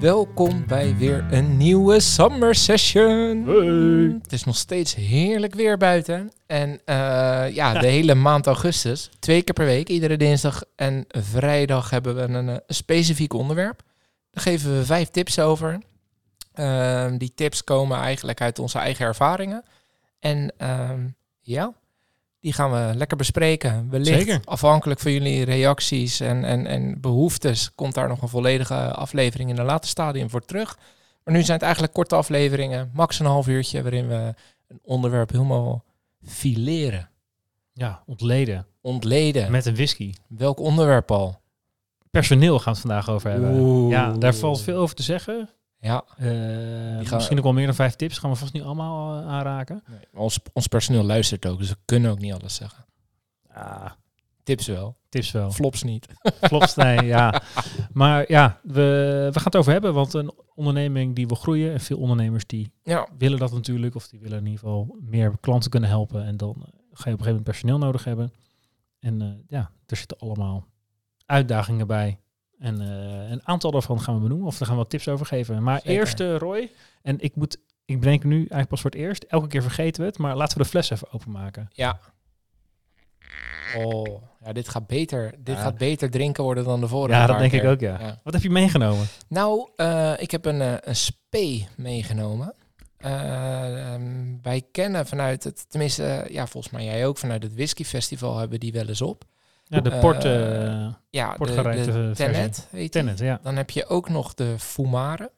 Welkom bij weer een nieuwe summer session. Hey. Het is nog steeds heerlijk weer buiten. En eh, ja, de hele maand augustus, twee keer per week, iedere dinsdag en vrijdag hebben we een, eh, een specifiek onderwerp. Daar geven we vijf tips over. Ehm, die tips komen eigenlijk uit onze eigen ervaringen. En ehm, ja, die gaan we lekker bespreken. Wellicht Zeker. afhankelijk van jullie reacties en, en, en behoeftes komt daar nog een volledige aflevering in een later stadium voor terug. Maar nu zijn het eigenlijk korte afleveringen, max een half uurtje, waarin we een onderwerp helemaal fileren, Ja, ontleden. ontleden. Met een whisky. Welk onderwerp al? Personeel gaan we het vandaag over hebben. Oeh. Ja, daar valt veel over te zeggen. Ja, Eh, gaan- misschien ook wel meer dan vijf tips. Gaan we vast niet allemaal eh, aanraken. nee, ons, ons personeel luistert ook, dus we kunnen ook niet alles zeggen. Ah, Tips wel, tips wel. flops niet. Klopt, nee, ja. Maar ja, we, we gaan het over hebben, want een onderneming die wil groeien en veel ondernemers die Ja, willen dat natuurlijk, of die willen in ieder geval meer klanten kunnen helpen en dan eh, ga je op een gegeven moment personeel nodig hebben. En eh, ja, er zitten allemaal uitdagingen bij. En eh, een aantal daarvan gaan we benoemen, of daar gaan we wat tips over geven. Maar Zeker. eerst eh, Roy, en ik moet, ik breng nu eigenlijk pas voor het eerst. Elke keer vergeten we het, maar laten we de fles even openmaken. ja. Oh, ja, dit gaat beter, dit Ja. gaat beter drinken worden dan de vorige Ja, dat denk ik ook, ja. Wat heb je meegenomen? Nou, eh, ik heb een, een spee meegenomen. Eh, ehm, wij kennen vanuit het, tenminste, ja, volgens mij jij ook, vanuit het Whisky Festival hebben die wel eens op. Ja, de Eh, port, Ja, portgerijpte de. Tenet heet. Tenet, ja. Dan heb je ook nog de Fumare.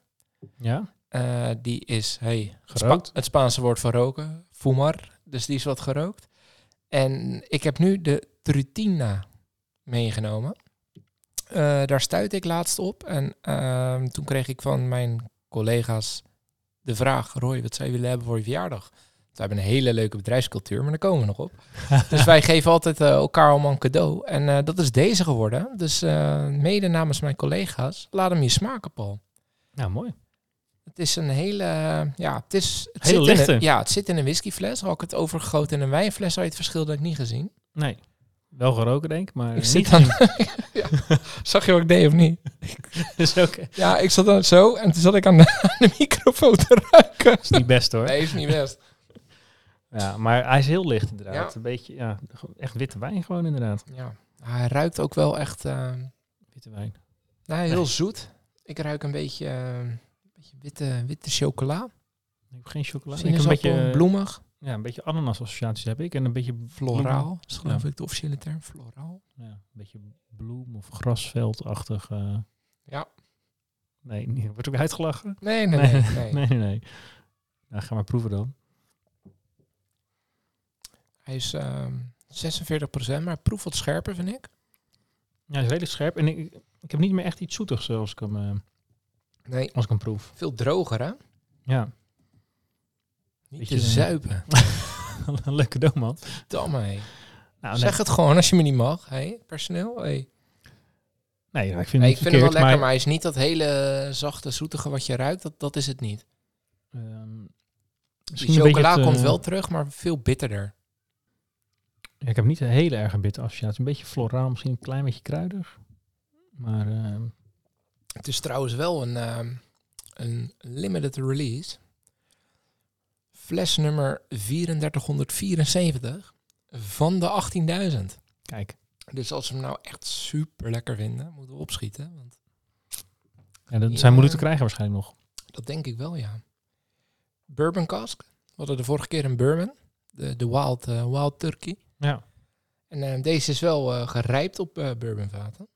Ja, Eh, die is, hey, het, Spa- Gerookt. het Spaanse woord voor roken, fumar. Dus die is wat gerookt. En ik heb nu de Trutina meegenomen. Eh, daar stuitte ik laatst op. En ehm, toen kreeg ik van mijn collega's de vraag... Roy, wat zou je willen hebben voor je verjaardag? We hebben een hele leuke bedrijfscultuur, maar daar komen we nog op. dus wij geven altijd eh, elkaar allemaal een cadeau. En eh, dat is deze geworden. Dus eh, mede namens mijn collega's, laat hem je smaken, Paul. nou mooi. Het is een hele, ja, het is... Het Hele zit in een, ja, het zit in een whiskyfles. Had ik het overgegoten in een wijnfles, had je het verschil dat ik niet gezien. Nee, wel geroken denk ik, maar Ik zit dan... ja. Zag je wat ik deed of niet? is. Ja, ik zat dan zo en toen zat ik aan de, aan de microfoon te ruiken. is niet best hoor. Nee, is niet best. Ja, maar hij is heel licht inderdaad. Ja. Een beetje, ja, echt witte wijn gewoon inderdaad. Ja, hij ruikt ook wel echt eh, Witte wijn. nou, heel Nee. zoet. Ik ruik een beetje, eh, een beetje witte, witte chocola. Ik heb geen chocola. Ik heb een beetje, bloemig, ja, een beetje ananas associaties heb ik. En een beetje floraal. is geloof Ja. ik de officiële term, floraal. Ja, een beetje bloem of grasveldachtig. eh Ja. nee, niet- wordt ook uitgelachen? Nee, nee, nee. nee, nee, nee. nee. Nou, ga maar proeven dan. Hij is ehm 46%, maar proef wat scherper, vind ik. Ja, hij is redelijk scherp. En ik, ik heb niet meer echt iets zoetigs zoals ik hem, eh, Nee, als ik hem proef. veel droger, hè? Ja, Niet Beetje, te eh, zuipen. een leuke cadeau man. Damme, hé. Nou, Zeg het gewoon als je me niet mag. Hé, personeel. Hey. nee, ja, ik vind Nee, het ik vind hem wel lekker, maar... maar... hij is niet dat hele zachte, zoetige wat je ruikt. Dat, dat is het niet. ehm, een chocola komt eh, wel terug, maar veel bitterder. Ja, ik heb niet een hele erg een bitter associatie. Een beetje floraal, misschien een klein beetje kruidig. Maar ehm, Het is trouwens wel een, ehm, een limited release. Fles nummer 3474 van de 18.000. kijk, Dus als we hem nou echt super lekker vinden, moeten we opschieten. Want ja, dat Ja. zijn moeilijk te krijgen waarschijnlijk nog. Dat denk ik wel, ja. Bourbon cask. We hadden de vorige keer een bourbon. De, de Wild, eh, Wild Turkey. Ja, En eh, deze is wel eh, gerijpt op eh bourbonvaten.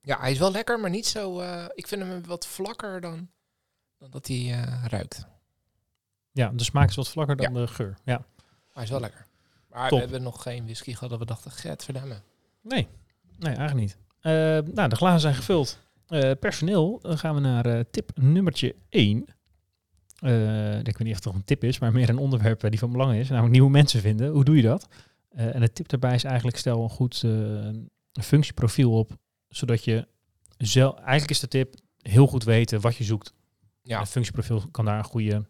Ja, hij is wel lekker, maar niet zo... eh, ik vind hem wat vlakker dan, dan dat hij ruikt. ja, de smaak is wat vlakker dan de geur. Ja. Maar hij is wel lekker. Maar Top. we hebben nog geen whisky gehad dat we dachten, get verdamme. Nee, nee, eigenlijk niet. Nou, de glazen zijn gevuld. Personeel, dan gaan we naar tip nummertje 1. Eh, ik weet niet of het toch een tip is, maar meer een onderwerp eh, die van belang is. Namelijk nieuwe mensen vinden. Hoe doe je dat? Eh, en de tip daarbij is eigenlijk stel een goed functieprofiel op, zodat je zelf, eigenlijk is de tip heel goed weten wat je zoekt. Ja. Een functieprofiel kan daar een goede,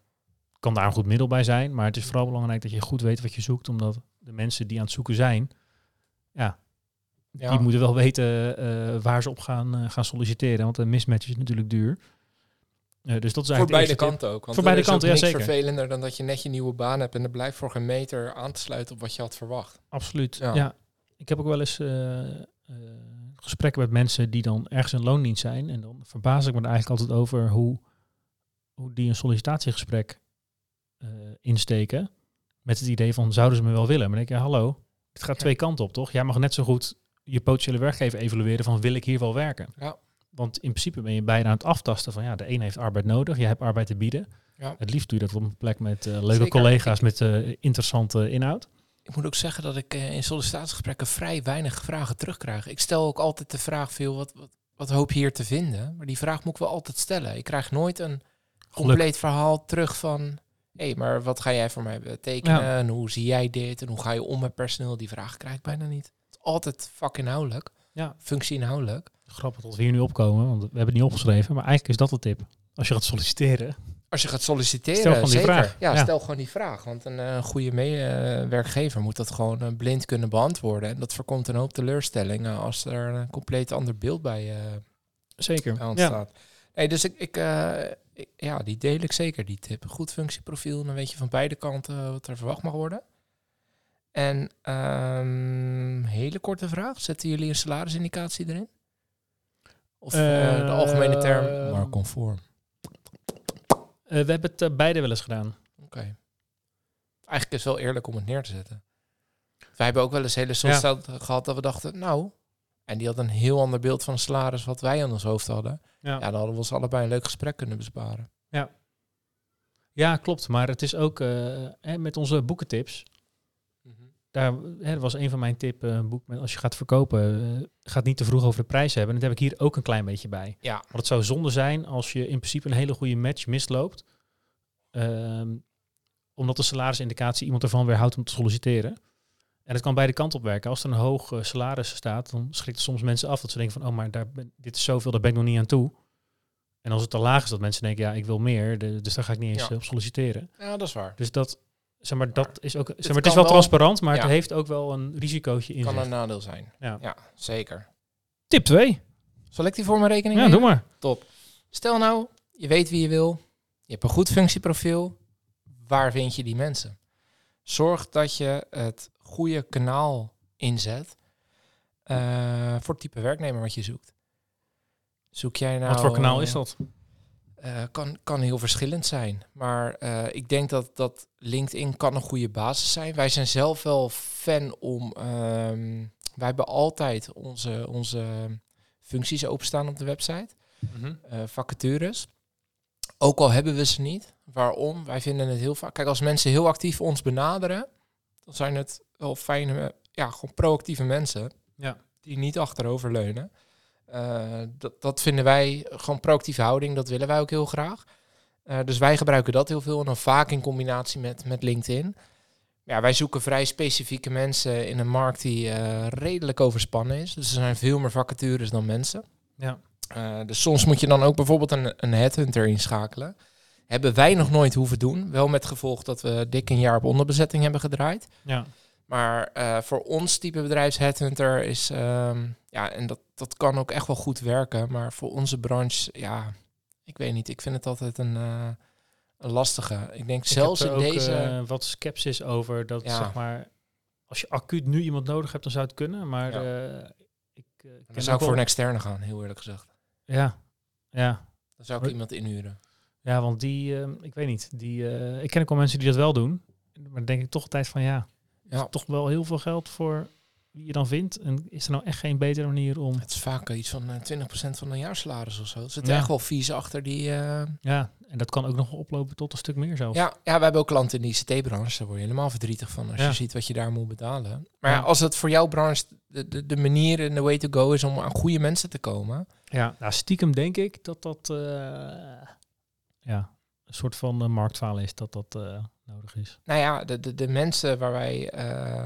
kan daar een goed middel bij zijn, maar het is vooral belangrijk dat je goed weet wat je zoekt, omdat de mensen die aan het zoeken zijn, ja, Ja. die moeten wel weten waar ze op gaan, gaan solliciteren, want een mismatch is natuurlijk duur. Dus dat is Voor beide kanten ook. Want Voor beide kanten, ja, zeker. vervelender dan dat je net je nieuwe baan hebt en er blijft voor geen meter aan te sluiten op wat je had verwacht. Absoluut. Ja. Ja. Ik heb ook wel eens eh, eh, gesprekken met mensen die dan ergens in loondienst zijn. En dan verbaas ik me er eigenlijk altijd over hoe, hoe die een sollicitatiegesprek eh, insteken. Met het idee van, zouden ze me wel willen? Maar dan denk ik, ja, hallo, het gaat Ja. twee kanten op, toch? Jij mag net zo goed je potentiële werkgever evalueren van, wil ik hier wel werken? Ja. Want in principe ben je bijna aan het aftasten van, ja, de een heeft arbeid nodig, jij hebt arbeid te bieden. Ja. Het liefst doe je dat op een plek met eh, leuke Zeker. collega's met eh, interessante inhoud. Ik moet ook zeggen dat ik eh, in sollicitatiegesprekken vrij weinig vragen terugkrijg. Ik stel ook altijd de vraag veel, wat, wat, wat hoop je hier te vinden? Maar die vraag moet ik wel altijd stellen. Ik krijg nooit een compleet verhaal terug van... hé, hey, maar wat ga jij voor mij betekenen? Ja. En hoe zie jij dit? En hoe ga je om met personeel? Die vraag krijg ik bijna niet. Het is altijd vakinhoudelijk. Ja. Functieinhoudelijk. Grappig dat we hier nu opkomen, want we hebben het niet opgeschreven. Maar eigenlijk is dat de tip. Als je gaat solliciteren. Als je gaat solliciteren, Stel gewoon die zeker. vraag. Ja, Ja. stel gewoon die vraag. Want een eh, goede meewerkgever moet dat gewoon eh, blind kunnen beantwoorden. En dat voorkomt een hoop teleurstellingen als er een compleet ander beeld bij eh Zeker. aan Ja. staat. Nee, dus ik, ik, ik- ja, die deel ik zeker, die tip. Goed functieprofiel, dan weet je van beide kanten wat er verwacht mag worden. En ehm, hele korte vraag, zetten jullie een salarisindicatie erin? Of eh, de Eh, algemene term, maar conform. Eh, we hebben het beide wel eens gedaan. Oké. Eigenlijk is het wel eerlijk om het neer te zetten. Wij hebben ook wel eens hele sollicitaties gehad dat we dachten, nou, en die had een heel ander beeld van salaris wat wij aan ons hoofd hadden. Ja. Ja, dan hadden we ons allebei een leuk gesprek kunnen besparen. ja, klopt. Maar het is ook eh, hè, met onze boekentips. Daar hè, was een van mijn tips. een boek met, als je gaat verkopen, eh, gaat niet te vroeg over de prijs hebben. En dat heb ik hier ook een klein beetje bij. Ja. Want het zou zonde zijn als je in principe een hele goede match misloopt. Ehm, omdat de salarisindicatie iemand ervan weerhoudt om te solliciteren. En het kan beide kanten op werken. Als er een hoog eh, salaris staat, dan schrikt het soms mensen af dat ze denken van, oh, maar daar ben, dit is zoveel, daar ben ik nog niet aan toe. En als het te laag is, dat mensen denken, ja, ik wil meer, de- dus daar ga ik niet eens Ja. eh, op solliciteren. Ja, dat is waar. Dus dat, zeg maar, dat is ook, zeg het maar, het is wel wel- transparant, maar Ja. het heeft ook wel een risicootje in Kan een nadeel zijn. Ja. Ja, zeker. Tip 2. Zal ik die voor mijn rekening Ja, nemen? doe maar. Top. Stel nou, je weet wie je wil. Je hebt een goed functieprofiel. Waar vind je die mensen? Zorg dat je het goede kanaal inzet eh, voor het type werknemer wat je zoekt. Zoek jij nou... Wat voor kanaal eh, is dat? Eh, kan, kan heel verschillend zijn. Maar eh, ik denk dat, dat LinkedIn kan een goede basis zijn. Wij zijn zelf wel fan om... ehm, wij hebben altijd onze, onze functies openstaan op de website. eh, vacatures. Ook al hebben we ze niet. Waarom? Wij vinden het heel vaak... Kijk, als mensen heel actief ons benaderen... dan zijn het wel fijne, ja, gewoon proactieve mensen... Ja. die niet achteroverleunen. Eh dat, dat vinden wij gewoon proactieve houding. Dat willen wij ook heel graag. Eh, dus wij gebruiken dat heel veel. En dan vaak in combinatie met, met LinkedIn. Ja, wij zoeken vrij specifieke mensen in een markt die eh, redelijk overspannen is. Dus er zijn veel meer vacatures dan mensen. Ja. Eh, dus soms moet je dan ook bijvoorbeeld een, een headhunter inschakelen. Hebben wij nog nooit hoeven doen. Wel met gevolg dat we dik een jaar op onderbezetting hebben gedraaid. Ja. Maar eh, voor ons type bedrijfs headhunter is... ehm, ja, en dat, dat kan ook echt wel goed werken. Maar voor onze branche, ja... Ik weet niet, ik vind het altijd een, eh, een lastige. Ik denk zelfs ik in er ook, deze... eh, wat sceptisch over dat, Ja. zeg maar, als je acuut nu iemand nodig hebt, dan zou het kunnen. Maar Ja. ik dan zou ik voor een externe gaan, heel eerlijk gezegd. Ja, ja. Dan zou ik iemand inhuren. Ja, want die, eh, ik weet niet, die, ik ken ook wel mensen die dat wel doen. Maar dan denk ik toch altijd van ja, Ja. is toch wel heel veel geld voor wie je dan vindt. En is er nou echt geen betere manier om... Het is vaak iets van eh, 20% van een jaarsalaris of zo. Er zit Ja. echt wel vies achter die... eh, Ja, en dat kan ook nog oplopen tot een stuk meer zelfs. Ja, ja, we hebben ook klanten in die ICT-branche. Daar word je helemaal verdrietig van als Ja. je ziet wat je daar moet betalen. Maar ja, als het voor jouw branche de, de, de manier en de way to go is om aan goede mensen te komen. Ja, nou, stiekem denk ik dat dat... eh, ja, een soort van marktfalen is dat dat nodig is. Nou ja, de, de, de mensen waar wij, uh,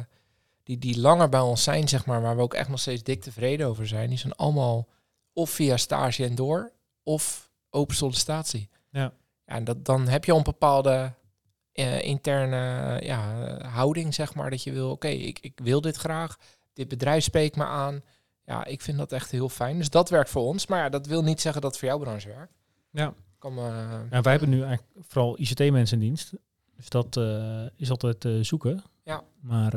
die, die langer bij ons zijn, zeg maar, waar we ook echt nog steeds dik tevreden over zijn, die zijn allemaal of via stage en door, of open sollicitatie. Ja. ja en dat, dan heb je al een bepaalde interne ja, houding, zeg maar, dat je wil, oké, ik, ik wil dit graag, dit bedrijf spreekt me aan. Ja, ik vind dat echt heel fijn. Dus dat werkt voor ons. Maar ja, dat wil niet zeggen dat het voor jouw branche werkt. Ja. Kan, uh... wij hebben nu eigenlijk vooral ICT-mensen in dienst. Dus dat uh, is altijd uh, zoeken. Ja. Maar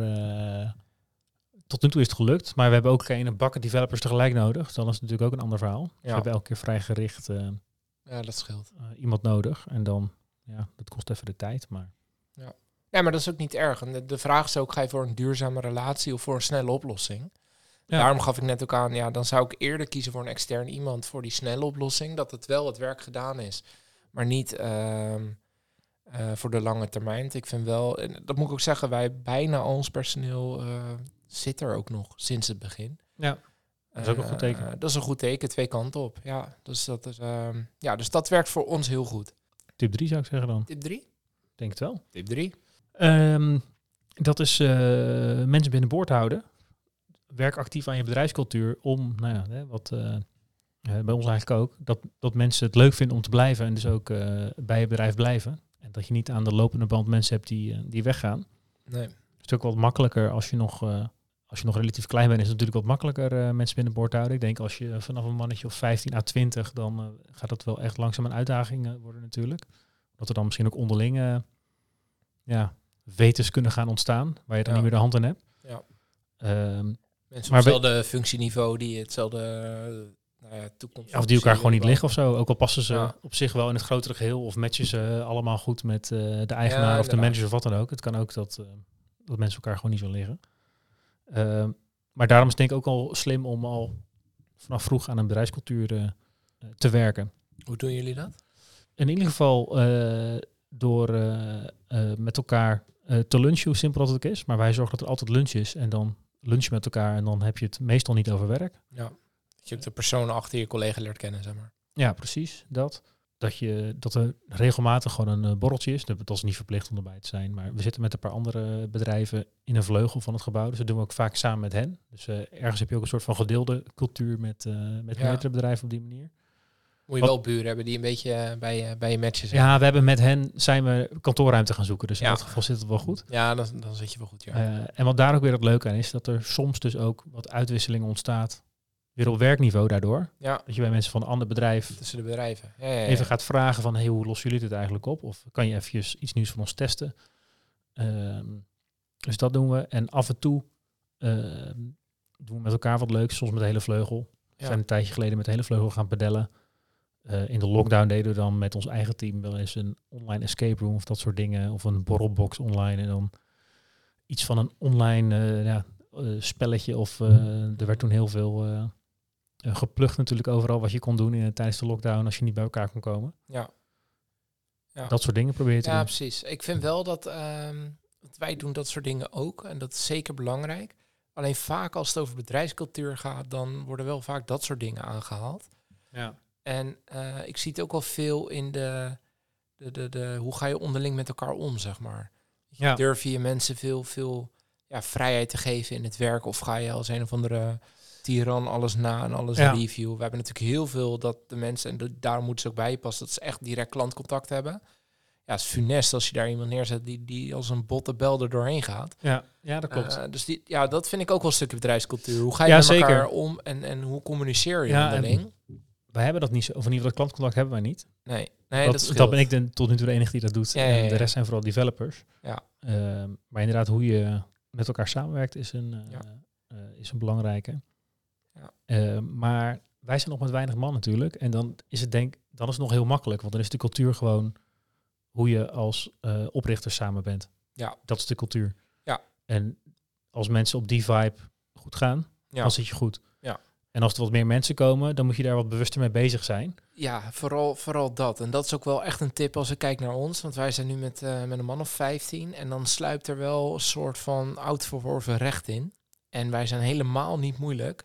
tot nu toe is het gelukt. Maar we hebben ook geen bakken developers tegelijk nodig. Dan is het natuurlijk ook een ander verhaal. Dus Ja. we hebben elke keer vrij gericht ja, dat scheelt. iemand nodig. En dan, ja, dat kost even de tijd. Maar Ja, maar dat is ook niet erg. En de, de vraag is ook, ga je voor een duurzame relatie of voor een snelle oplossing? Ja. Daarom gaf ik net ook aan, ja, dan zou ik eerder kiezen voor een extern iemand voor die snelle oplossing, dat het wel het werk gedaan is, maar niet ehm, eh, voor de lange termijn. Ik vind wel, en dat moet ik ook zeggen, wij bijna al ons personeel eh, zit er ook nog sinds het begin. Ja, dat is ook een goed teken. Eh, dat is een goed teken, twee kanten op. Ja, dus dat, is, ehm, ja, dus dat werkt voor ons heel goed. tip 3 zou ik zeggen dan. Tip 3? Denk het wel. Tip 3. Ehm, dat is eh, mensen binnenboord houden. Werk actief aan je bedrijfscultuur om, nou ja, hè, wat eh, eh, bij ons eigenlijk ook, dat, dat mensen het leuk vinden om te blijven en dus ook eh, bij je bedrijf blijven. En dat je niet aan de lopende band mensen hebt die, eh, die weggaan. Nee. Het is ook wat makkelijker als je nog, eh, als je nog relatief klein bent, is het natuurlijk wat makkelijker eh, mensen binnenboord houden. Ik denk als je vanaf een mannetje of 15 à 20, dan gaat dat wel echt langzaam een uitdaging worden natuurlijk. Dat er dan misschien ook onderling ja, wetens kunnen gaan ontstaan, waar je dan Ja. niet meer de hand in hebt. Ja. Ehm, Mensen op we- hetzelfde functieniveau die hetzelfde uh, toekomst. Ja, of die elkaar gewoon niet liggen of zo. Ook al passen ze Ja. op zich wel in het grotere geheel of matchen ze allemaal goed met eh, de eigenaar Ja, of de manager of wat dan ook. Het kan ook dat, eh, dat mensen elkaar gewoon niet zo liggen. Ehm, maar daarom is het denk ik ook al slim om al vanaf vroeg aan een bedrijfscultuur eh, eh, te werken. Hoe doen jullie dat? In ieder geval eh, door eh, eh, met elkaar eh, te lunchen, hoe simpel dat ook is. Maar wij zorgen dat er altijd lunch is en dan lunch met elkaar en dan heb je het meestal niet over werk. Ja. Dat je ook de persoon achter je collega leert kennen, zeg maar. Ja, precies. Dat. Dat, je, dat er regelmatig gewoon een eh, borreltje is. Dat is niet verplicht om erbij te zijn. Maar we zitten met een paar andere bedrijven in een vleugel van het gebouw. Dus dat doen we ook vaak samen met hen. Dus eh, ergens heb je ook een soort van gedeelde cultuur met, eh met Ja. meerdere bedrijven op die manier. Moet je wel buren hebben die een beetje bij, je bij je matchen zijn. Ja, we hebben met hen zijn we kantoorruimte gaan zoeken. Dus in Ja. dat geval zit het wel goed. Ja, dan, dan zit je wel goed, ja. En wat daar ook weer het leuke aan is, dat er soms dus ook wat uitwisseling ontstaat. Weer op werkniveau daardoor. ja, Dat je bij mensen van een ander bedrijf tussen de bedrijven. Ja, ja, ja. even gaat vragen van hey, hoe lossen jullie dit eigenlijk op? Of kan je eventjes iets nieuws van ons testen? Ehm, dus dat doen we. En af en toe ehm, doen we met elkaar wat leuks, soms met de hele vleugel. We zijn een tijdje geleden met de hele vleugel gaan pedellen. Eh, in de lockdown deden we dan met ons eigen team wel eens een online escape room of dat soort dingen. Of een borrelbox online. En dan iets van een online eh, ja, eh, spelletje. Of eh, er werd toen heel veel geplucht natuurlijk overal wat je kon doen in, tijdens de lockdown als je niet bij elkaar kon komen. Ja. Ja. Dat soort dingen probeer je te Ja, doen. precies. Ik vind wel dat, ehm, dat wij doen dat soort dingen ook. En dat is zeker belangrijk. Alleen vaak als het over bedrijfscultuur gaat, dan worden wel vaak dat soort dingen aangehaald. Ja. En eh, ik zie het ook wel veel in de, de, de, de hoe ga je onderling met elkaar om, zeg maar. Ja. Durf je je mensen veel, veel ja, vrijheid te geven in het werk? Of ga je als een of andere tiran alles na en alles Ja. review? We hebben natuurlijk heel veel dat de mensen, en de- daarom moeten ze ook bij passen, dat ze echt direct klantcontact hebben. Ja, het is funest als je daar iemand neerzet die, die als een botte bel er doorheen gaat. Ja, ja, dat klopt. Eh, dus die, ja, dat vind ik ook wel een stukje bedrijfscultuur. Hoe ga je Ja, met zeker. elkaar om en, en hoe communiceer je Ja, onderling? wij hebben dat niet zo, of in ieder geval dat klantcontact hebben wij niet. Nee, nee dat, dat, dat, ben ik de, tot nu toe de enige die dat doet. Ja, En de rest zijn vooral developers. Ja. Ehm, maar inderdaad, hoe je met elkaar samenwerkt is een, eh, eh, is een belangrijke. Ja. Ehm, maar wij zijn nog met weinig man natuurlijk. En dan is het denk dan is het nog heel makkelijk. Want dan is de cultuur gewoon hoe je als eh, oprichter samen bent. Ja. Dat is de cultuur. Ja. En als mensen op die vibe goed gaan, Ja. dan zit je goed. Ja. En als er wat meer mensen komen, dan moet je daar wat bewuster mee bezig zijn. Ja, vooral, vooral dat. En dat is ook wel echt een tip als ik kijk naar ons. Want wij zijn nu met, eh, met een man of 15. En dan sluipt er wel een soort van oud verworven recht in. En wij zijn helemaal niet moeilijk.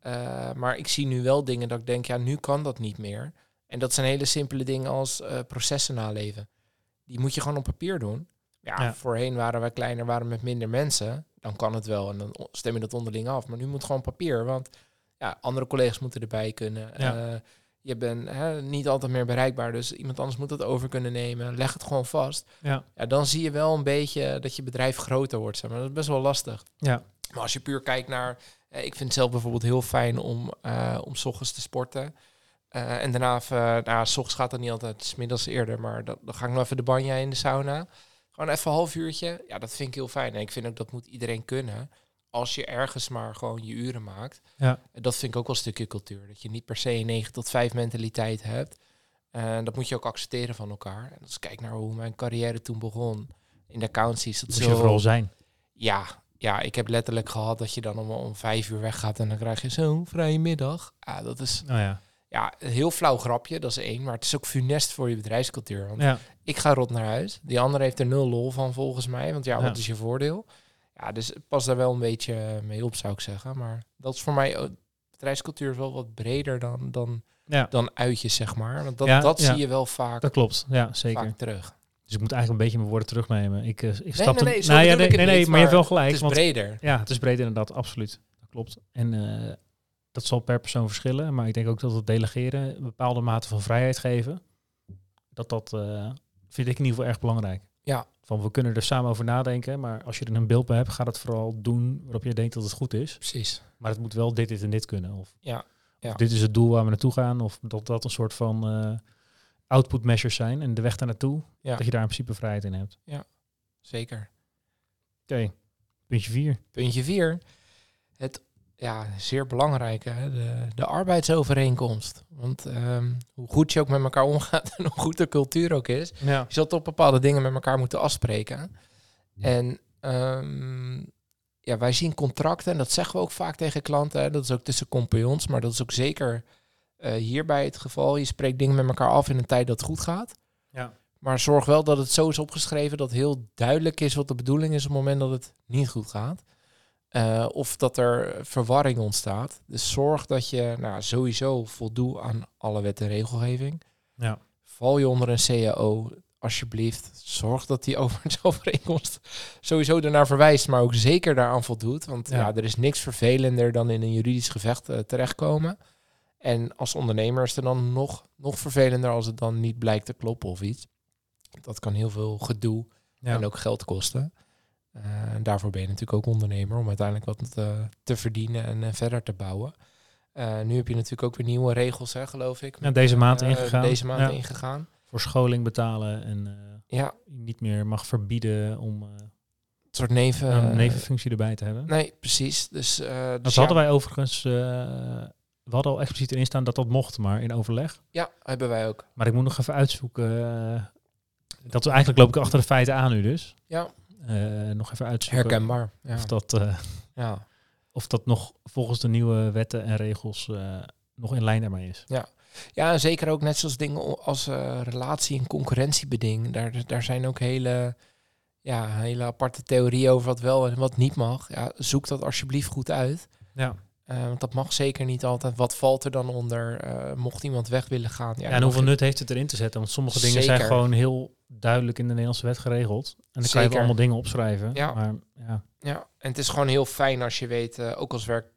Eh, maar ik zie nu wel dingen dat ik denk, ja, nu kan dat niet meer. En dat zijn hele simpele dingen als eh, processen naleven. Die moet je gewoon op papier doen. Ja, Ja. voorheen waren wij kleiner, waren met minder mensen. Dan kan het wel en dan stem je dat onderling af. Maar nu moet gewoon papier, want ja, andere collega's moeten erbij kunnen. Ja. Eh, je bent hè, niet altijd meer bereikbaar, dus iemand anders moet het over kunnen nemen. Leg het gewoon vast. Ja. Ja, dan zie je wel een beetje dat je bedrijf groter wordt. Zeg maar. Dat is best wel lastig. Ja. Maar als je puur kijkt naar... eh, ik vind het zelf bijvoorbeeld heel fijn om, eh om 's ochtends te sporten. Eh, en daarna, even, nou, s ochtends gaat dat niet altijd, 's middags eerder. Maar dan, dan ga ik nog even de banja in de sauna. Gewoon even een half uurtje. Ja, dat vind ik heel fijn. En ik vind ook dat moet iedereen kunnen. Als je ergens maar gewoon je uren maakt. Ja. Dat vind ik ook wel een stukje cultuur. Dat je niet per se een 9 tot 5 mentaliteit hebt. En dat moet je ook accepteren van elkaar. En als ik kijk naar hoe mijn carrière toen begon. In de accountancy is dat Moet zo... je vooral zijn. Ja, ja, ik heb letterlijk gehad dat je dan om, om vijf uur weggaat en dan krijg je zo'n vrije middag. Ja, dat is Oh ja. ja, een heel flauw grapje, dat is één. Maar het is ook funest voor je bedrijfscultuur. Want Ja. ik ga rot naar huis. Die andere heeft er nul lol van volgens mij. Want ja, Ja. wat is je voordeel? Ja, dus pas daar wel een beetje mee op, zou ik zeggen. Maar dat is voor mij... ook- Bedrijfscultuur is wel wat breder dan, dan, ja, dan uitjes, zeg maar. Want dat, dat zie je wel vaak, dat klopt. Ja, zeker. vaak terug. Dus ik moet eigenlijk een beetje mijn woorden terugnemen. Ik, eh, ik nee, stapte... nee, zo nou ja, nee, nee, nee, niet, maar je hebt wel gelijk. Het is want, breder. ja, het is breed inderdaad, absoluut. Dat klopt. En eh, dat zal per persoon verschillen. Maar ik denk ook dat het delegeren, een bepaalde mate van vrijheid geven, dat dat eh, vind ik in ieder geval erg belangrijk. Ja. Van we kunnen er samen over nadenken, maar als je er een beeld bij hebt, ga het vooral doen waarop je denkt dat het goed is. Precies. Maar het moet wel dit, dit en dit kunnen. Of, Ja, ja. of dit is het doel waar we naartoe gaan. Of dat dat een soort van output measures zijn. En de weg daar naartoe, Ja. dat je daar in principe vrijheid in hebt. Zeker. Oké, puntje vier. Puntje 4. Het ja, zeer belangrijke, de, de arbeidsovereenkomst. Want ehm, hoe goed je ook met elkaar omgaat en hoe goed de cultuur ook is, Ja. je zal toch bepaalde dingen met elkaar moeten afspreken. En ehm, ja, wij zien contracten, en dat zeggen we ook vaak tegen klanten, hè, dat is ook tussen compagnons, maar dat is ook zeker hierbij het geval. Je spreekt dingen met elkaar af in een tijd dat het goed gaat. Ja. Maar zorg wel dat het zo is opgeschreven dat heel duidelijk is wat de bedoeling is op het moment dat het niet goed gaat. Eh, of dat er verwarring ontstaat. Dus zorg dat je nou, sowieso voldoet aan alle wet en regelgeving. Ja. Val je onder een CAO, alsjeblieft. Zorg dat die overheidsovereenkomst sowieso ernaar verwijst, maar ook zeker daaraan voldoet. Want ja. Ja. er is niks vervelender dan in een juridisch gevecht eh, terechtkomen. En als ondernemer is het dan nog, nog vervelender als het dan niet blijkt te kloppen of iets. Dat kan heel veel gedoe Ja. en ook geld kosten. Eh, en daarvoor ben je natuurlijk ook ondernemer om uiteindelijk wat eh, te verdienen en eh, verder te bouwen. Nu heb je natuurlijk ook weer nieuwe regels, hè, geloof ik. Ja, deze maand ingegaan. Deze maand Ja. ingegaan. Voor scholing betalen en Ja, niet meer mag verbieden om een soort neven... nevenfunctie erbij te hebben. Nee, precies. Dus, eh Dat dus hadden wij overigens, we hadden al expliciet erin staan dat dat mocht, maar in overleg. Ja, hebben wij ook. Maar ik moet nog even uitzoeken. eh, dat eigenlijk loop ik achter de feiten aan nu dus. Ja. Eh, nog even uitzoeken Herkenbaar. Ja. of, dat, eh, ja. of dat nog volgens de nieuwe wetten en regels nog in lijn daarmee is. Ja, en zeker ook net zoals dingen als relatie- en concurrentiebeding. Daar, daar zijn ook hele, ja, hele aparte theorieën over wat wel en wat niet mag. Ja, zoek dat alsjeblieft goed uit. Ja. Eh, want dat mag zeker niet altijd. Wat valt er dan onder? Eh, mocht iemand weg willen gaan? Ja, en hoeveel nut heeft het erin te zetten? Want sommige dingen zijn gewoon heel duidelijk in de Nederlandse wet geregeld. En dan kan je wel allemaal dingen opschrijven. Ja. Maar ja, Ja, en het is gewoon heel fijn als je weet, eh, ook als werk,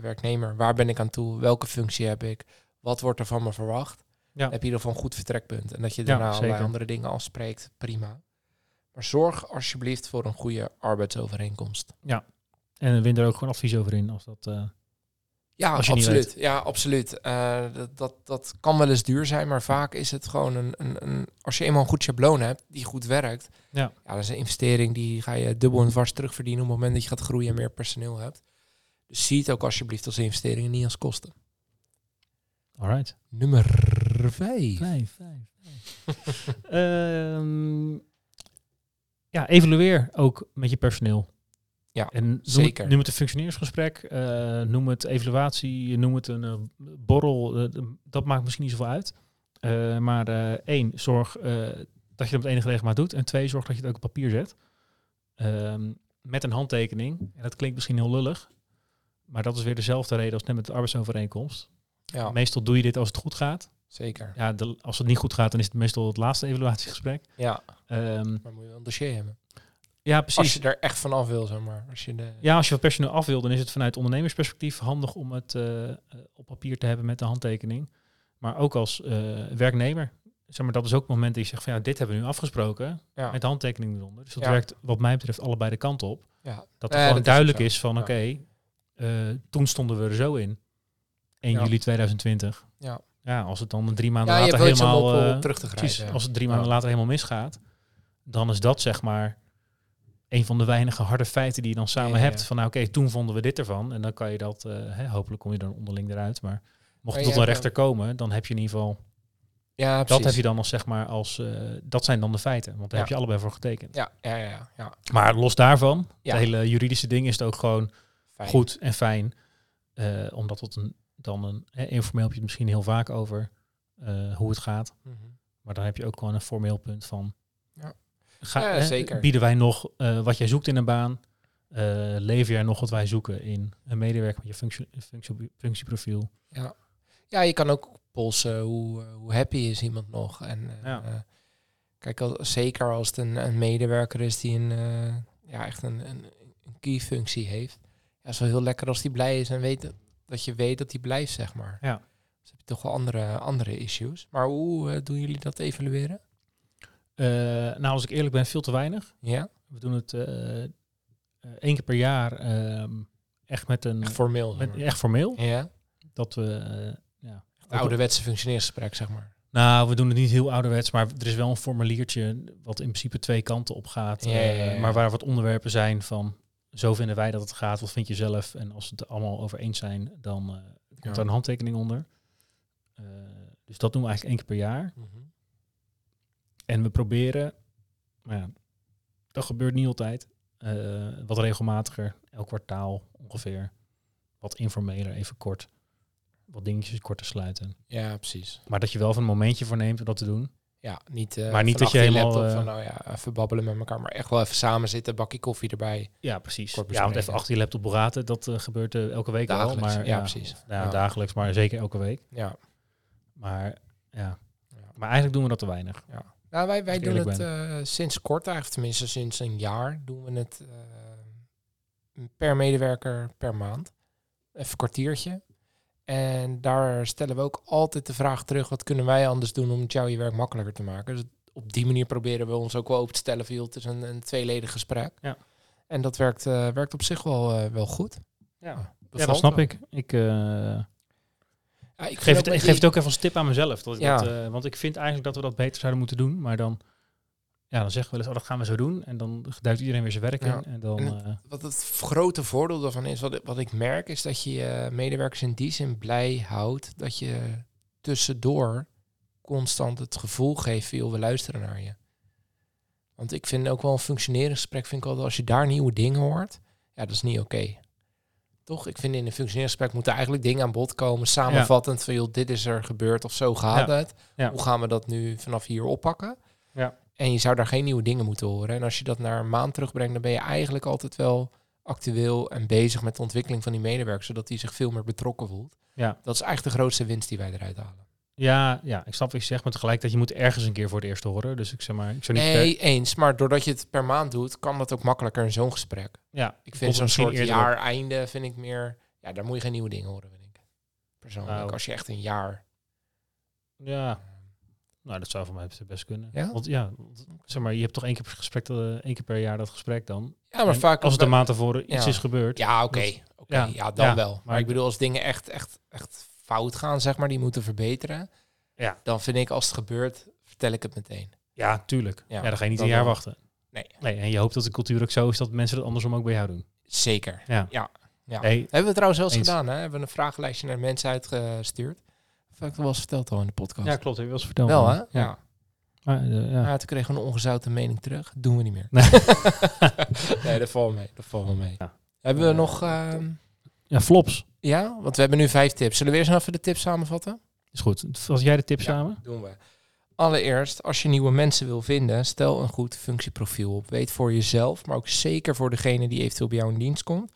werknemer, waar ben ik aan toe? Welke functie heb ik? Wat wordt er van me verwacht? Ja. Heb je in ieder geval een goed vertrekpunt. En dat je Ja, daarna allerlei zeker. andere dingen afspreekt, prima. Maar zorg alsjeblieft voor een goede arbeidsovereenkomst. En win er ook gewoon advies over in. Als dat, eh, Ja, Als absoluut. Ja, absoluut. Eh, dat, dat, dat kan wel eens duur zijn, maar vaak is het gewoon een, een, een... Als je eenmaal een goed schabloon hebt, die goed werkt... Ja. ja, dat is een investering die ga je dubbel en dwars terugverdienen... op het moment dat je gaat groeien en meer personeel hebt. Dus zie het ook alsjeblieft als investering en niet als kosten. alright. Nummer vijf. Vijf, vijf, vijf. Ehm, ja, evalueer ook met je personeel. Ja, en noem zeker. Het, noem het een functioneersgesprek, eh, noem het evaluatie, noem het een eh, borrel. eh, dat maakt misschien niet zoveel uit. Eh, maar eh, één, zorg eh, dat je het op enige regelmaat doet. En twee, zorg dat je het ook op papier zet. Ehm, met een handtekening. En dat klinkt misschien heel lullig. Maar dat is weer dezelfde reden als net met de arbeidsovereenkomst. Ja, Meestal doe je dit als het goed gaat. Zeker. Ja, de, als het niet goed gaat, dan is het meestal het laatste evaluatiegesprek. Ja, Ehm, maar moet je wel een dossier hebben. Ja, Als precies. je er echt vanaf wil, zeg maar. Als je de... Ja, als je wat personeel af wil, dan is het vanuit ondernemersperspectief handig om het eh, eh, op papier te hebben met de handtekening. Maar ook als eh, werknemer. Zeg maar, dat is ook het moment dat je zegt van ja, dit hebben we nu afgesproken Ja. met de handtekening eronder. Dus dat Ja. werkt wat mij betreft allebei de kant op. Ja. Dat er gewoon dat duidelijk is, van oké, toen stonden we er zo in. 1 Ja. juli 2020. Ja. Ja, als het dan drie maanden later helemaal... terug te grijpen. Precies, als het drie maanden later helemaal misgaat, dan is dat zeg maar een van de weinige harde feiten die je dan samen Ja, hebt. Van nou oké, toen vonden we dit ervan. En dan kan je dat, eh, hè, hopelijk kom je dan onderling eruit. Maar mocht het tot een rechter komen, dan heb je in ieder geval, Ja, dat precies. heb je dan als zeg maar als, eh, dat zijn dan de feiten. Want daar heb je allebei voor getekend. Ja, ja, ja. ja. Maar los daarvan, het hele juridische ding is het ook gewoon Fijn. goed en fijn. eh, omdat het een, dan een, hè, informeel heb je het misschien heel vaak over hoe het gaat. Mhm. Maar dan heb je ook gewoon een formeel punt van. Ja. Ga, zeker. Bieden wij nog eh, wat jij zoekt in een baan? Eh, lever jij nog wat wij zoeken in een medewerker met je functie, functie, functieprofiel? Ja. ja, je kan ook polsen hoe, eh, hoe happy is iemand nog. En Ja. kijk, als, zeker als het een, een medewerker is die een, ja, echt een, een, een key functie heeft. Ja, is wel heel lekker als die blij is en weet dat, je weet dat die blijft, zeg maar. Ja. Dus heb je toch wel andere, andere issues. Maar hoe doen jullie dat evalueren? Eh, nou, als ik eerlijk ben, veel te weinig. Ja, We doen het eh, eh, één keer per jaar ehm, echt met een echt formeel. met, echt formeel. Ja, Dat we ja, het ouderwetse functioneringsgesprek, zeg maar. Nou, we doen het niet heel ouderwets, maar er is wel een formuliertje wat in principe twee kanten op gaat. Ja, ja, ja, ja. maar waar wat onderwerpen zijn van zo vinden wij dat het gaat, wat vind je zelf? En als we het er allemaal over eens zijn, dan eh, komt daar een handtekening onder. Dus dat doen we eigenlijk één keer per jaar. Mhm. En we proberen, maar ja, dat gebeurt niet altijd, eh, wat regelmatiger, elk kwartaal ongeveer, wat informeler, even kort, wat dingetjes kort te sluiten. Ja, precies. Maar dat je wel even een momentje voor neemt om dat te doen. Ja, niet, eh, Maar niet van dat je helemaal, laptop eh, van, nou ja, even babbelen met elkaar, maar echt wel even samen zitten, bakje koffie erbij. Ja, precies. Ja, want even achter je laptop praten, dat gebeurt eh, elke week Dagelijks, al. Maar, ja, precies. of, nou, Ja. Dagelijks, maar zeker elke week. Ja. Maar ja. Ja. maar eigenlijk doen we dat te weinig. Nou, wij, wij doen het eh, sinds kort, eigenlijk tenminste sinds een jaar, doen we het eh, per medewerker per maand. Even een kwartiertje. En daar stellen we ook altijd de vraag terug, wat kunnen wij anders doen om het jou je werk makkelijker te maken? Dus op die manier proberen we ons ook wel open te stellen van, joh, het is een, een tweeledig gesprek. Ja. En dat werkt, eh, werkt op zich wel, wel goed. Ja, ja Bevalt dat snap wel. ik. Ik, Ja, ik geef, het, ik geef het ook even als tip aan mezelf. Dat ik Ja. dat, eh, want ik vind eigenlijk dat we dat beter zouden moeten doen. Maar dan, ja, dan zeggen we wel eens, oh, dat gaan we zo doen. En dan duikt iedereen weer zijn werk Ja. in. En dan, En eh, Wat het grote voordeel daarvan is, wat, ik- wat ik merk, is dat je je medewerkers in die zin blij houdt dat je tussendoor constant het gevoel geeft van, joh, we luisteren naar je. Want ik vind ook wel een functioneringsgesprek, vind ik altijd, als je daar nieuwe dingen hoort, ja, dat is niet oké. Toch? Ik vind in een functioneringsgesprek moeten eigenlijk dingen aan bod komen, samenvattend van, joh, dit is er gebeurd of zo gaat Ja. het. Ja. Hoe gaan we dat nu vanaf hier oppakken? Ja. En je zou daar geen nieuwe dingen moeten horen. En als je dat naar een maand terugbrengt, dan ben je eigenlijk altijd wel actueel en bezig met de ontwikkeling van die medewerker, zodat hij zich veel meer betrokken voelt. ja. Dat is eigenlijk de grootste winst die wij eruit halen. Ja, ja, ik snap wat je zegt, maar tegelijkertijd, je moet ergens een keer voor het eerst horen. Dus ik zeg maar, ik zou niet... Nee, eens. Maar doordat je het per maand doet, kan dat ook makkelijker in zo'n gesprek. ja, Ik vind zo'n soort eerder op. jaareinde, vind ik meer... Ja, daar moet je geen nieuwe dingen horen, vind ik. Persoonlijk. Nou. Als je echt een jaar... Ja, nou, dat zou voor mij best kunnen. Ja? Want ja, zeg maar, je hebt toch één keer per gesprek, eh, één keer per jaar dat gesprek dan. Ja, maar En vaak... als het een maand tevoren iets is gebeurd. Ja, oké. Dat- Oké, ja, ja, dan wel. Maar, maar ik bedoel, als dingen echt, echt, echt fout gaan, zeg maar, die moeten verbeteren. Ja. Dan vind ik, als het gebeurt, vertel ik het meteen. Ja, tuurlijk. Ja, Ja, dan ga je niet dat een jaar wel. wachten. Nee. nee. En je hoopt dat de cultuur ook zo is dat mensen het andersom ook bij jou doen. Zeker. Ja. Ja. Ja. Nee, Hebben we trouwens zelfs Eens. gedaan, hè? Hebben we een vragenlijstje naar mensen uitgestuurd. Of heb ik dat wel eens verteld al in de podcast? ja, klopt. Heb je wel eens verteld. Wel, hè? Ja. Maar, eh, ja. Ja, toen kregen we een ongezouten mening terug. Doen we niet meer. Nee. nee, dat valt mee. Dat valt wel mee. Ja. Hebben we nog... ehm, ja, flops. Ja, want we hebben nu vijf tips. Zullen we eerst nog even de tips samenvatten? Is goed. Als jij de tips Ja. samen? Doen we. Allereerst, als je nieuwe mensen wil vinden, stel een goed functieprofiel op. Weet voor jezelf, maar ook zeker voor degene die eventueel bij jou in dienst komt.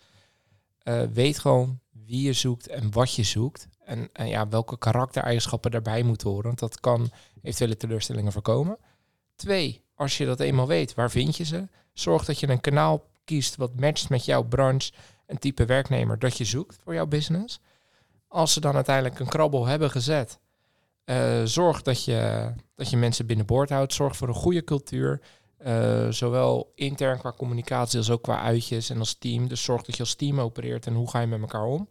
Eh, weet gewoon wie je zoekt en wat je zoekt. En, en ja, welke karaktereigenschappen daarbij moeten horen. Want dat kan eventuele teleurstellingen voorkomen. Twee, als je dat eenmaal weet, waar vind je ze? Zorg dat je een kanaal kiest wat matcht met jouw branche en type werknemer dat je zoekt voor jouw business. Als ze dan uiteindelijk een krabbel hebben gezet, eh, zorg dat je, dat je mensen binnenboord houdt. Zorg voor een goede cultuur. eh, zowel intern qua communicatie als ook qua uitjes en als team. Dus zorg dat je als team opereert en hoe ga je met elkaar om.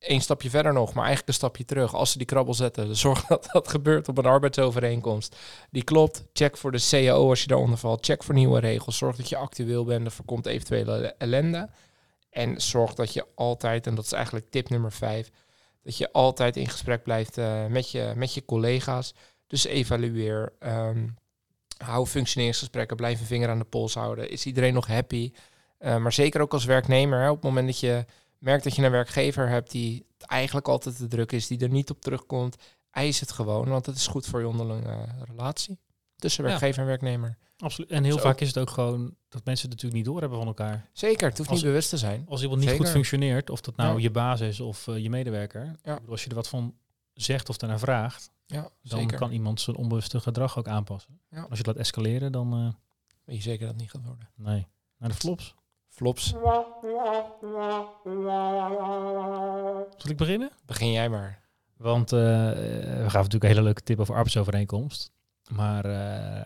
Eén stapje verder nog, maar eigenlijk een stapje terug. Als ze die krabbel zetten, zorg dat dat gebeurt op een arbeidsovereenkomst. Die klopt. Check voor de CAO als je daaronder valt. Check voor nieuwe regels. Zorg dat je actueel bent. Voorkomt eventuele ellende. En zorg dat je altijd, en dat is eigenlijk tip nummer vijf, dat je altijd in gesprek blijft eh, met, je, met je collega's. Dus evalueer. ehm, hou functioneringsgesprekken. Blijf een vinger aan de pols houden. Is iedereen nog happy? Eh, maar zeker ook als werknemer. Hè, op het moment dat je merkt dat je een werkgever hebt die eigenlijk altijd te druk is, die er niet op terugkomt, eis het gewoon, want het is goed voor je onderlinge relatie tussen Ja. werkgever en werknemer. Absoluut. En heel vaak is het ook gewoon dat mensen het natuurlijk niet doorhebben van elkaar. Zeker, het hoeft Als- niet bewust te zijn. Als iemand niet Zeker. goed functioneert, of dat nou Ja. je baas is of eh, je medewerker. Ja. Bedoel, Als je er wat van zegt of daarnaar vraagt, Ja, dan zeker. kan iemand zijn onbewuste gedrag ook aanpassen. Ja. Als je het laat escaleren, dan eh, Weet je zeker dat het niet gaat worden. nee. Naar de flops. Flops, Zal ik beginnen? begin jij maar. Want eh, we gaven natuurlijk een hele leuke tip over arbeidsovereenkomst. Maar eh,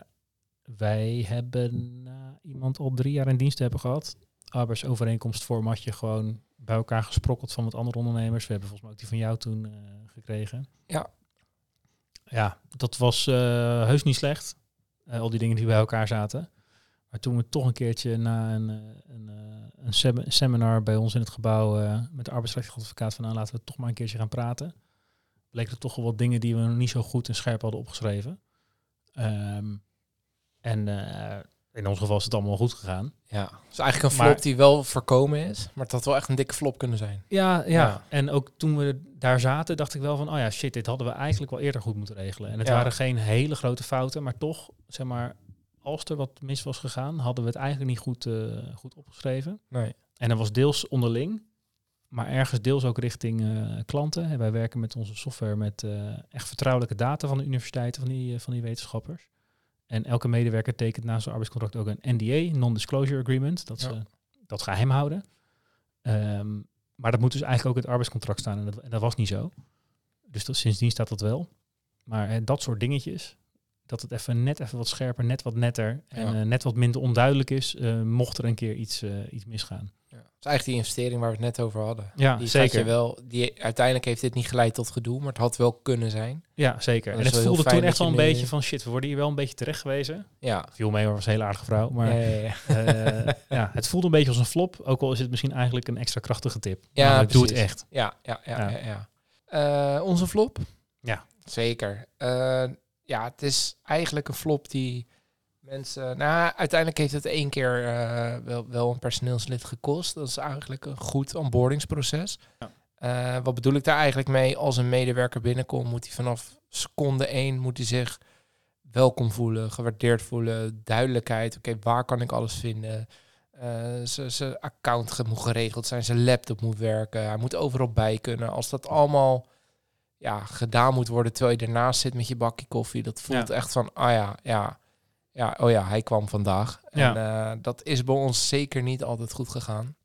wij hebben iemand al drie jaar in dienst hebben gehad. Arbeidsovereenkomstformatje gewoon bij elkaar gesprokkeld van wat andere ondernemers. We hebben volgens mij ook die van jou toen eh, gekregen. Ja. Ja, dat was heus niet slecht. Al die dingen die bij elkaar zaten. Maar toen we toch een keertje na een, eh, een, eh, een seminar bij ons in het gebouw eh, met de arbeidsrechtelijk advocaat van nou, laten we toch maar een keertje gaan praten bleek er toch wel wat dingen die we nog niet zo goed en scherp hadden opgeschreven. Ehm, en in ons geval is het allemaal goed gegaan. Ja, is eigenlijk een flop Maar- die wel voorkomen is, maar het had wel echt een dikke flop kunnen zijn. Ja, ja, Ja. En ook toen we daar zaten, dacht ik wel van, oh ja, shit, dit hadden we eigenlijk wel eerder goed moeten regelen. En het Ja. waren geen hele grote fouten, maar toch, zeg maar, als er wat mis was gegaan, hadden we het eigenlijk niet goed, eh, goed opgeschreven. Nee. En dat was deels onderling, maar ergens deels ook richting eh, klanten. En wij werken met onze software met eh, echt vertrouwelijke data van de universiteiten, van die, van die wetenschappers. En elke medewerker tekent naast zijn arbeidscontract ook een NDA, Non-Disclosure Agreement, dat Ja. ze dat geheim houden. Ehm, maar dat moet dus eigenlijk ook in het arbeidscontract staan en dat, en dat was niet zo. Dus dat, sindsdien staat dat wel. Maar dat soort dingetjes, dat het even net even wat scherper, net wat netter en Ja. eh, net wat minder onduidelijk is, eh, mocht er een keer iets, eh, iets misgaan. Ja. Het is eigenlijk die investering waar we het net over hadden. Ja, Die zeker. Je wel, die, uiteindelijk heeft dit niet geleid tot gedoe, maar het had wel kunnen zijn. Ja, zeker. En het voelde toen echt wel een beetje van shit, we worden hier wel een beetje terecht gewezen. Ja. Viel mee, was een hele aardige vrouw. Maar ja, ja, het voelde een beetje als een flop, ook al is het misschien eigenlijk een extra krachtige tip. Ja, doe het echt. Ja, ja, ja. Ja. onze flop? Ja. Zeker. Eh, ja, het is eigenlijk een flop die mensen... Nou, uiteindelijk heeft het één keer eh, wel, wel een personeelslid gekost. Dat is eigenlijk een goed onboardingsproces. Ja. Eh, wat bedoel ik daar eigenlijk mee? Als een medewerker binnenkomt, moet hij vanaf seconde één moet hij zich welkom voelen, gewaardeerd voelen, duidelijkheid. Oké, waar kan ik alles vinden? Eh, z- Zijn account moet geregeld zijn, zijn laptop moet werken, hij moet overal bij kunnen. Als dat allemaal ja, gedaan moet worden terwijl je ernaast zit met je bakje koffie, dat voelt echt van, ah ja, ja, ja, oh ja, hij kwam vandaag. En eh, dat is bij ons zeker niet altijd goed gegaan.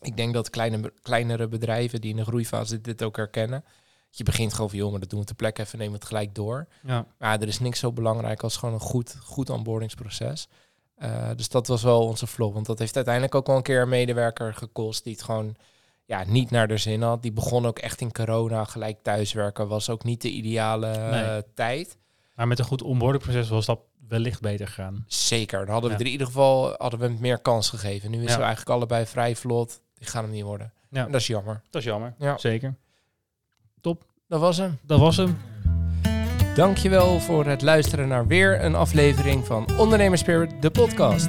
Ik denk dat kleine, kleinere bedrijven die in de groeifase dit ook herkennen. Je begint gewoon van, joh, maar dat doen we ter plekke even, nemen het gelijk door. Ja. Maar er is niks zo belangrijk als gewoon een goed, goed onboardingsproces. Eh, dus dat was wel onze flop. Want dat heeft uiteindelijk ook wel een keer een medewerker gekost die het gewoon ja, niet naar de zin had. Die begon ook echt in corona, gelijk thuiswerken. Was ook niet de ideale eh, tijd. Maar met een goed onboardingproces was dat wellicht beter gegaan. Zeker. Dan hadden we Ja. er in ieder geval hadden we hem meer kans gegeven. Nu is Ja. we eigenlijk allebei vrij vlot. Die gaan hem niet worden. Ja. En dat is jammer. Dat is jammer. Ja. Zeker. Dat was hem. Dat was hem. Dankjewel voor het luisteren naar weer een aflevering van Ondernemerspirit, de podcast.